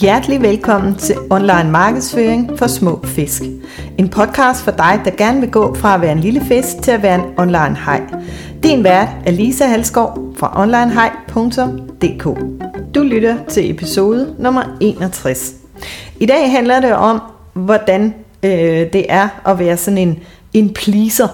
Hjertelig velkommen til Online Markedsføring for Små Fisk. En podcast for dig, der gerne vil gå fra at være en lille fisk til at være en online hej. Din vært er Lisa Halskov fra onlinehej.dk. Du lytter til episode nummer 61. I dag handler det om, hvordan øh, det er at være sådan en, en pleaser.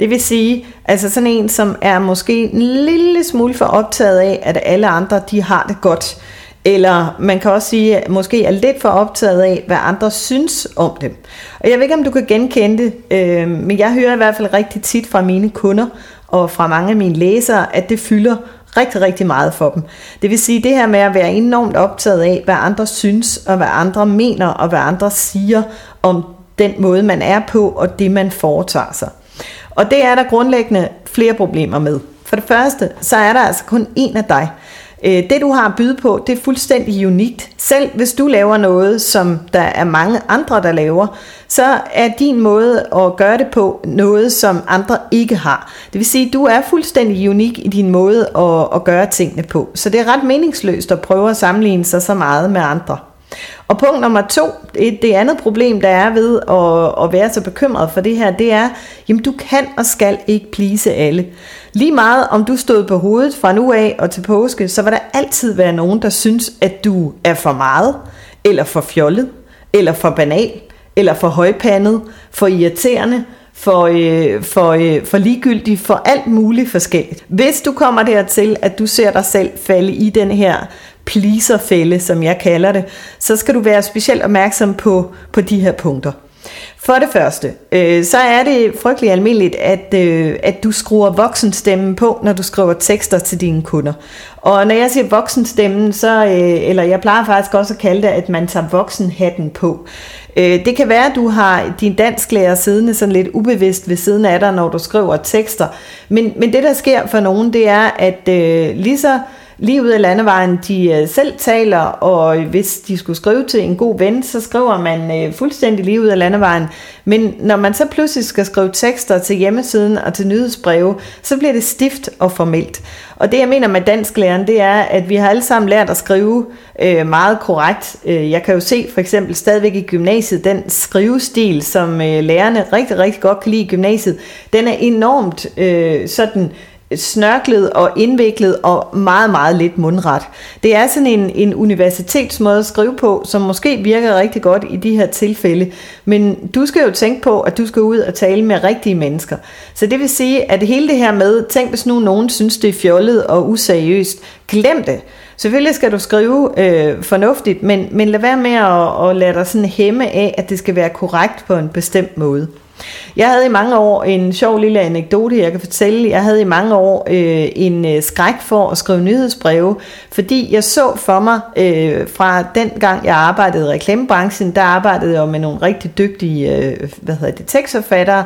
Det vil sige, altså sådan en, som er måske en lille smule for optaget af, at alle andre de har det godt eller man kan også sige, at måske er lidt for optaget af, hvad andre synes om dem. Og jeg ved ikke, om du kan genkende det, øh, men jeg hører i hvert fald rigtig tit fra mine kunder og fra mange af mine læsere, at det fylder rigtig, rigtig meget for dem. Det vil sige det her med at være enormt optaget af, hvad andre synes, og hvad andre mener, og hvad andre siger om den måde, man er på, og det, man foretager sig. Og det er der grundlæggende flere problemer med. For det første, så er der altså kun en af dig. Øh, det du har at byde på, det er fuldstændig unikt. Selv hvis du laver noget, som der er mange andre, der laver, så er din måde at gøre det på noget, som andre ikke har. Det vil sige, at du er fuldstændig unik i din måde at, at gøre tingene på. Så det er ret meningsløst at prøve at sammenligne sig så meget med andre. Og punkt nummer to, det andet problem, der er ved at, at være så bekymret for det her, det er, jamen du kan og skal ikke plise alle. Lige meget om du stod på hovedet fra nu af og til påske, så vil der altid være nogen, der synes, at du er for meget, eller for fjollet, eller for banal, eller for højpandet, for irriterende, for, øh, for, øh, for ligegyldig, for alt muligt forskelligt. Hvis du kommer dertil, at du ser dig selv falde i den her pleaserfælde, som jeg kalder det, så skal du være specielt opmærksom på, på de her punkter. For det første, øh, så er det frygtelig almindeligt, at, øh, at du skruer voksenstemmen på, når du skriver tekster til dine kunder. Og når jeg siger voksenstemmen, så, øh, eller jeg plejer faktisk også at kalde det, at man tager voksenhatten på. Øh, det kan være, at du har din dansklærer siddende sådan lidt ubevidst ved siden af dig, når du skriver tekster. Men, men det, der sker for nogen, det er, at øh, lige så lige ud af landevejen, de øh, selv taler, og hvis de skulle skrive til en god ven, så skriver man øh, fuldstændig lige ud af landevejen. Men når man så pludselig skal skrive tekster til hjemmesiden og til nyhedsbreve, så bliver det stift og formelt. Og det jeg mener med dansklæren, det er, at vi har alle sammen lært at skrive øh, meget korrekt. Øh, jeg kan jo se for eksempel stadigvæk i gymnasiet, den skrivestil, som øh, lærerne rigtig, rigtig godt kan lide i gymnasiet, den er enormt øh, sådan snørklet og indviklet og meget, meget lidt mundret. Det er sådan en, en universitetsmåde at skrive på, som måske virker rigtig godt i de her tilfælde, men du skal jo tænke på, at du skal ud og tale med rigtige mennesker. Så det vil sige, at hele det her med, tænk hvis nu nogen synes, det er fjollet og useriøst, glem det. Selvfølgelig skal du skrive øh, fornuftigt, men, men lad være med at, at lade dig sådan hæmme af, at det skal være korrekt på en bestemt måde. Jeg havde i mange år en sjov lille anekdote, jeg kan fortælle. Jeg havde i mange år øh, en øh, skræk for at skrive nyhedsbreve, fordi jeg så for mig øh, fra den gang, jeg arbejdede i reklamebranchen, der arbejdede jeg med nogle rigtig dygtige øh, hvad hedder det, tekstforfattere,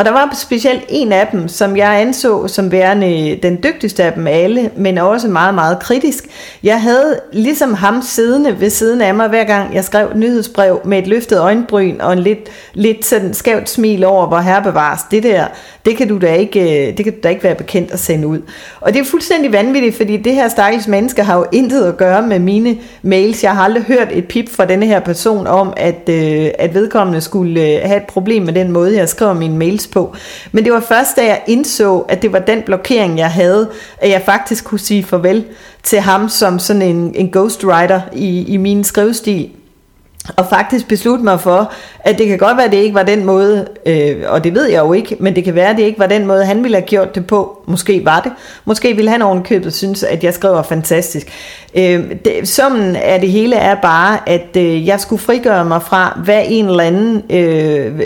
og der var specielt en af dem, som jeg anså som værende den dygtigste af dem alle, men også meget, meget kritisk. Jeg havde ligesom ham siddende ved siden af mig, hver gang jeg skrev nyhedsbrev med et løftet øjenbryn og en lidt, lidt sådan skævt smil over, hvor her bevares. Det der, det kan du da ikke, øh, det kan du da ikke være bekendt at sende ud. Og det er fuldstændig vanvittigt, fordi det her stakkels menneske har jo intet at gøre med mine mails. Jeg har aldrig hørt et pip fra denne her person om, at, øh, at vedkommende skulle øh, have et problem med den måde, jeg skriver mine mails på. Men det var først, da jeg indså, at det var den blokering, jeg havde, at jeg faktisk kunne sige farvel til ham som sådan en, en ghostwriter i, i min skrivestil og faktisk beslutte mig for, at det kan godt være, at det ikke var den måde, øh, og det ved jeg jo ikke, men det kan være, at det ikke var den måde, han ville have gjort det på. Måske var det. Måske ville han ovenkøbet synes, at jeg skriver fantastisk. Øh, det, summen af det hele er bare, at øh, jeg skulle frigøre mig fra hvad en eller anden øh,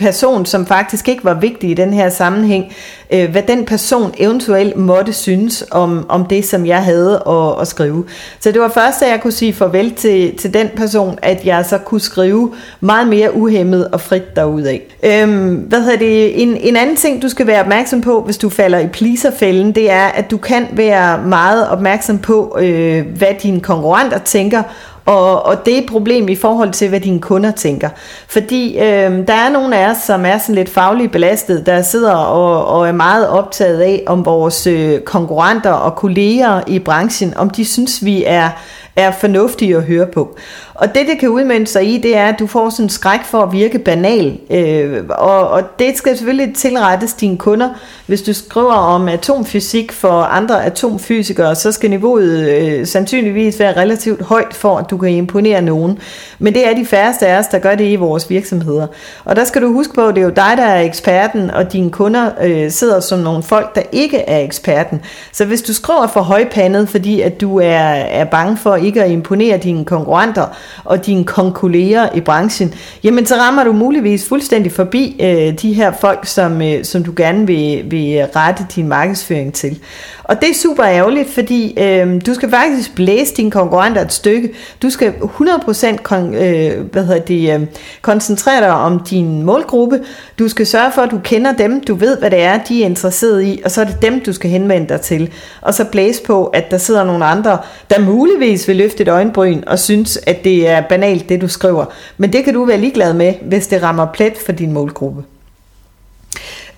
person, som faktisk ikke var vigtig i den her sammenhæng, øh, hvad den person eventuelt måtte synes om, om det, som jeg havde at, at skrive. Så det var først, at jeg kunne sige farvel til, til den person, at jeg så kunne skrive meget mere uhemmet og frit derudad. Øhm, hvad hedder det? En, en anden ting, du skal være opmærksom på, hvis du falder i pleaserfælden, det er, at du kan være meget opmærksom på, øh, hvad dine konkurrenter tænker, og, og det er et problem i forhold til, hvad dine kunder tænker. Fordi øh, der er nogle af os, som er sådan lidt fagligt belastet, der sidder og, og er meget optaget af, om vores øh, konkurrenter og kolleger i branchen, om de synes, vi er er fornuftige at høre på. Og det, det kan udmønte sig i, det er, at du får sådan en skræk for at virke banal. Øh, og, og det skal selvfølgelig tilrettes dine kunder. Hvis du skriver om atomfysik for andre atomfysikere, så skal niveauet øh, sandsynligvis være relativt højt for, at du kan imponere nogen. Men det er de færreste af os, der gør det i vores virksomheder. Og der skal du huske på, at det er jo dig, der er eksperten, og dine kunder øh, sidder som nogle folk, der ikke er eksperten. Så hvis du skriver for højpandet, fordi at du er, er bange for ikke at imponere dine konkurrenter, og dine konkurrerer i branchen, jamen så rammer du muligvis fuldstændig forbi øh, de her folk, som, øh, som du gerne vil, vil rette din markedsføring til. Og det er super ærgerligt, fordi øh, du skal faktisk blæse dine konkurrenter et stykke. Du skal 100% kon, øh, hvad hedder det, øh, koncentrere dig om din målgruppe. Du skal sørge for, at du kender dem, du ved, hvad det er, de er interesseret i, og så er det dem, du skal henvende dig til. Og så blæse på, at der sidder nogle andre, der muligvis vil løfte et øjenbryn og synes, at det er banalt, det du skriver. Men det kan du være ligeglad med, hvis det rammer plet for din målgruppe.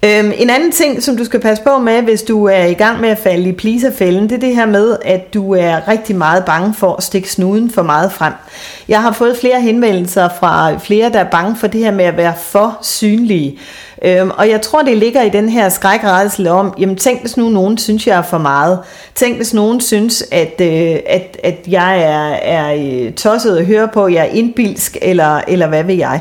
Øhm, en anden ting, som du skal passe på med, hvis du er i gang med at falde i pleaserfælden, det er det her med, at du er rigtig meget bange for at stikke snuden for meget frem. Jeg har fået flere henvendelser fra flere, der er bange for det her med at være for synlige. Øhm, og jeg tror, det ligger i den her skrækredsel om, jamen tænk hvis nu nogen synes, jeg er for meget. Tænk hvis nogen synes, at, øh, at, at jeg er, er øh, tosset at høre på, jeg er indbilsk, eller, eller hvad vil jeg.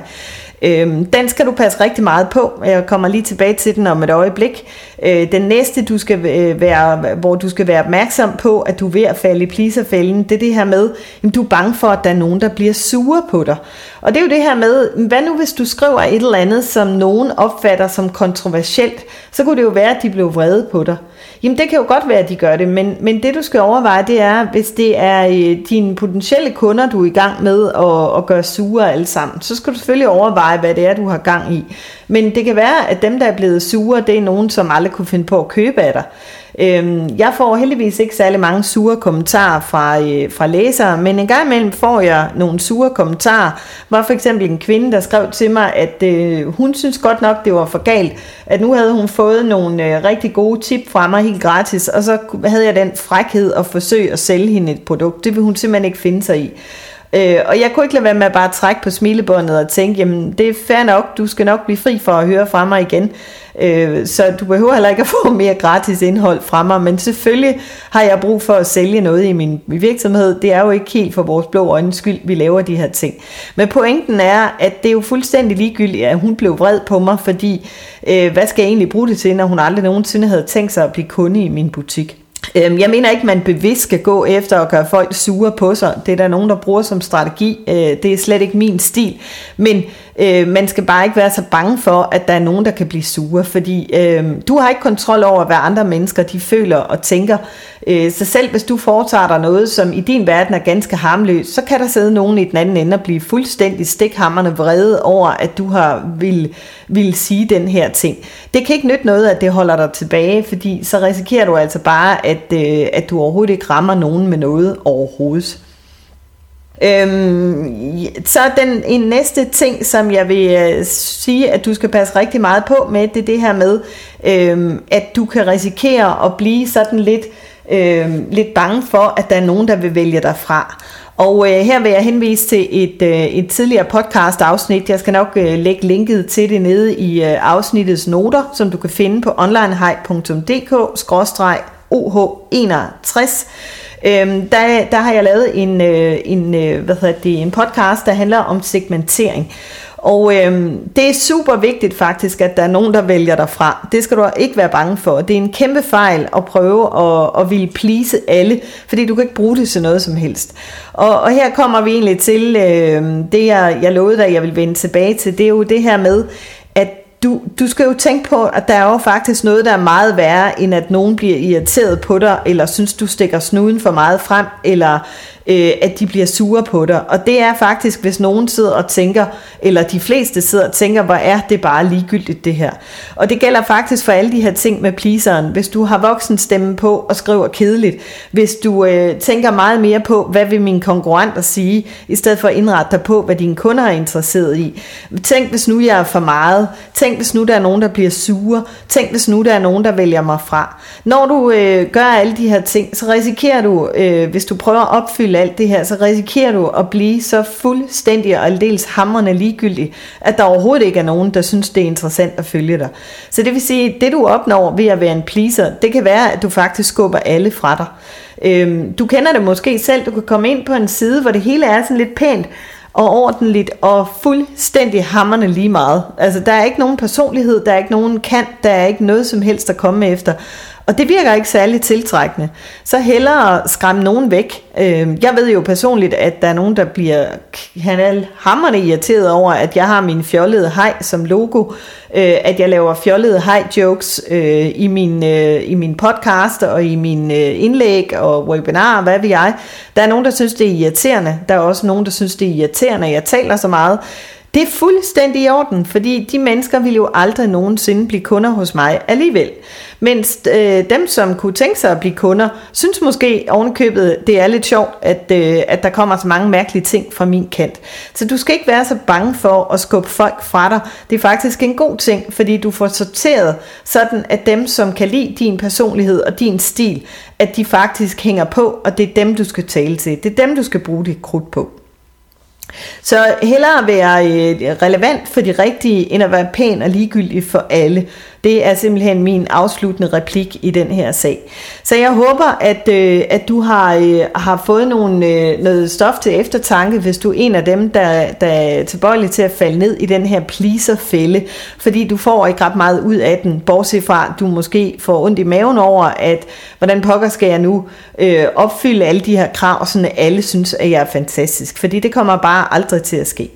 Øhm, den skal du passe rigtig meget på. Jeg kommer lige tilbage til den om et øjeblik. Øh, den næste, du skal øh, være, hvor du skal være opmærksom på, at du er ved at falde i pleaserfælden, det er det her med, at du er bange for, at der er nogen, der bliver sure på dig. Og det er jo det her med, hvad nu hvis du skriver et eller andet, som nogen opfatter som kontroversielt, så kunne det jo være, at de blev vrede på dig. Jamen det kan jo godt være, at de gør det, men, men det du skal overveje, det er, hvis det er øh, dine potentielle kunder, du er i gang med at, at gøre sure alle sammen, så skal du selvfølgelig overveje, hvad det er, du har gang i. Men det kan være, at dem, der er blevet sure, det er nogen, som aldrig kunne finde på at købe af dig. Øhm, jeg får heldigvis ikke særlig mange sure kommentarer fra, øh, fra læsere, men en gang imellem får jeg nogle sure kommentarer. Var for eksempel en kvinde, der skrev til mig, at øh, hun synes godt nok, det var for galt, at nu havde hun fået nogle øh, rigtig gode tip fra mig helt gratis, og så havde jeg den frækhed at forsøge at sælge hende et produkt. Det vil hun simpelthen ikke finde sig i. Øh, og jeg kunne ikke lade være med at bare trække på smilebåndet og tænke, jamen det er fair nok, du skal nok blive fri for at høre fra mig igen. Øh, så du behøver heller ikke at få mere gratis indhold fra mig, men selvfølgelig har jeg brug for at sælge noget i min virksomhed. Det er jo ikke helt for vores blå øjne skyld, vi laver de her ting. Men pointen er, at det er jo fuldstændig ligegyldigt, at hun blev vred på mig, fordi øh, hvad skal jeg egentlig bruge det til, når hun aldrig nogensinde havde tænkt sig at blive kunde i min butik? Øhm, jeg mener ikke, man bevidst skal gå efter at gøre folk sure på sig. Det er der nogen, der bruger som strategi. Øh, det er slet ikke min stil. Men øh, man skal bare ikke være så bange for, at der er nogen, der kan blive sure. Fordi øh, du har ikke kontrol over, hvad andre mennesker de føler og tænker. Øh, så selv hvis du foretager dig noget, som i din verden er ganske harmløst, så kan der sidde nogen i den anden ende og blive fuldstændig stikhammerne vrede over, at du har vil, vil sige den her ting. Det kan ikke nytte noget, at det holder dig tilbage, fordi så risikerer du altså bare, at, øh, at du overhovedet ikke rammer nogen med noget overhovedet. Øhm, så den en næste ting, som jeg vil øh, sige, at du skal passe rigtig meget på med, det er det her med, øhm, at du kan risikere at blive sådan lidt, øhm, lidt bange for, at der er nogen, der vil vælge dig fra. Og øh, her vil jeg henvise til et, øh, et tidligere podcast afsnit. Jeg skal nok øh, lægge linket til det nede i øh, afsnittets noter, som du kan finde på onlinehej.dk-oh61. Øhm, der, der har jeg lavet en, øh, en, øh, hvad hedder det, en podcast, der handler om segmentering. Og øhm, det er super vigtigt faktisk, at der er nogen, der vælger dig fra. Det skal du ikke være bange for. Det er en kæmpe fejl at prøve at, at ville please alle, fordi du kan ikke bruge det til noget som helst. Og, og her kommer vi egentlig til øh, det, jeg, jeg lovede dig, jeg vil vende tilbage til. Det er jo det her med, du, du skal jo tænke på, at der er jo faktisk noget, der er meget værre, end at nogen bliver irriteret på dig, eller synes, du stikker snuden for meget frem, eller øh, at de bliver sure på dig. Og det er faktisk, hvis nogen sidder og tænker, eller de fleste sidder og tænker, hvor er det bare ligegyldigt det her. Og det gælder faktisk for alle de her ting med pleaseren. Hvis du har voksen stemme på og skriver kedeligt, hvis du øh, tænker meget mere på, hvad vil mine konkurrenter sige, i stedet for at indrette dig på, hvad dine kunder er interesseret i. Tænk, hvis nu jeg er for meget. Tænk, Tænk hvis nu der er nogen, der bliver sure. Tænk hvis nu der er nogen, der vælger mig fra. Når du øh, gør alle de her ting, så risikerer du, øh, hvis du prøver at opfylde alt det her, så risikerer du at blive så fuldstændig og aldeles hammerne ligegyldig, at der overhovedet ikke er nogen, der synes, det er interessant at følge dig. Så det vil sige, det du opnår ved at være en pleaser, det kan være, at du faktisk skubber alle fra dig. Øhm, du kender det måske selv, du kan komme ind på en side, hvor det hele er sådan lidt pænt, og ordentligt og fuldstændig hammerne lige meget. Altså, der er ikke nogen personlighed, der er ikke nogen kant, der er ikke noget som helst at komme efter. Og det virker ikke særlig tiltrækkende. Så hellere skræmme nogen væk. Øhm, jeg ved jo personligt, at der er nogen, der bliver han hammerne irriteret over, at jeg har min fjollede hej som logo. Øh, at jeg laver fjollede hej jokes øh, i, min, øh, i min podcast og i min indlæg og webinar, hvad ved jeg. Der er nogen, der synes, det er irriterende. Der er også nogen, der synes, det er irriterende, at jeg taler så meget. Det er fuldstændig i orden, fordi de mennesker ville jo aldrig nogensinde blive kunder hos mig alligevel. Mens øh, dem, som kunne tænke sig at blive kunder, synes måske ovenkøbet, det er lidt sjovt, at, øh, at der kommer så mange mærkelige ting fra min kant. Så du skal ikke være så bange for at skubbe folk fra dig. Det er faktisk en god ting, fordi du får sorteret sådan, at dem, som kan lide din personlighed og din stil, at de faktisk hænger på, og det er dem, du skal tale til. Det er dem, du skal bruge dit krudt på. Så hellere være øh, relevant for de rigtige, end at være pæn og ligegyldig for alle. Det er simpelthen min afsluttende replik i den her sag. Så jeg håber, at, øh, at du har, øh, har fået nogle, øh, noget stof til eftertanke, hvis du er en af dem, der, der er tilbøjelig til at falde ned i den her pleaser-fælde, fordi du får ikke ret meget ud af den, bortset fra, at du måske får ondt i maven over, at hvordan pokker skal jeg nu øh, opfylde alle de her krav, så alle synes, at jeg er fantastisk, fordi det kommer bare aldrig til at ske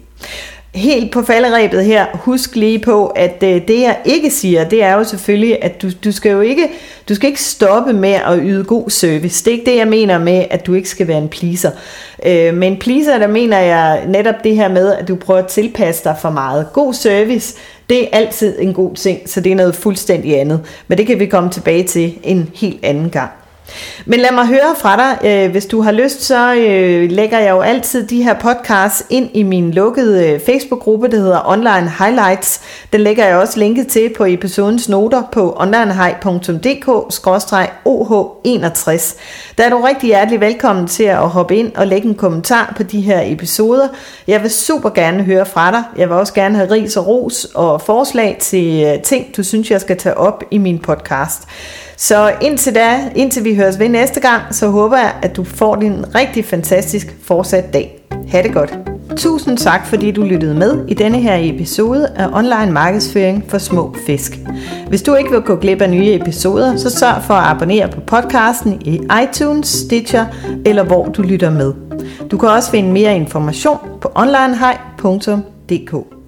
helt på falderæbet her, husk lige på, at øh, det jeg ikke siger, det er jo selvfølgelig, at du, du skal jo ikke, du skal ikke stoppe med at yde god service. Det er ikke det, jeg mener med, at du ikke skal være en pleaser. Øh, men pleaser, der mener jeg netop det her med, at du prøver at tilpasse dig for meget. God service, det er altid en god ting, så det er noget fuldstændig andet. Men det kan vi komme tilbage til en helt anden gang. Men lad mig høre fra dig. Øh, hvis du har lyst, så øh, lægger jeg jo altid de her podcasts ind i min lukkede øh, Facebook-gruppe, der hedder Online Highlights. Den lægger jeg også linket til på episodens noter på onlinehigh.dk-oh61. Der er du rigtig hjertelig velkommen til at hoppe ind og lægge en kommentar på de her episoder. Jeg vil super gerne høre fra dig. Jeg vil også gerne have ris og ros og forslag til ting, du synes, jeg skal tage op i min podcast. Så indtil da, indtil vi høres ved næste gang, så håber jeg, at du får din rigtig fantastisk fortsat dag. Ha' det godt. Tusind tak, fordi du lyttede med i denne her episode af Online Markedsføring for Små Fisk. Hvis du ikke vil gå glip af nye episoder, så sørg for at abonnere på podcasten i iTunes, Stitcher eller hvor du lytter med. Du kan også finde mere information på onlinehej.dk.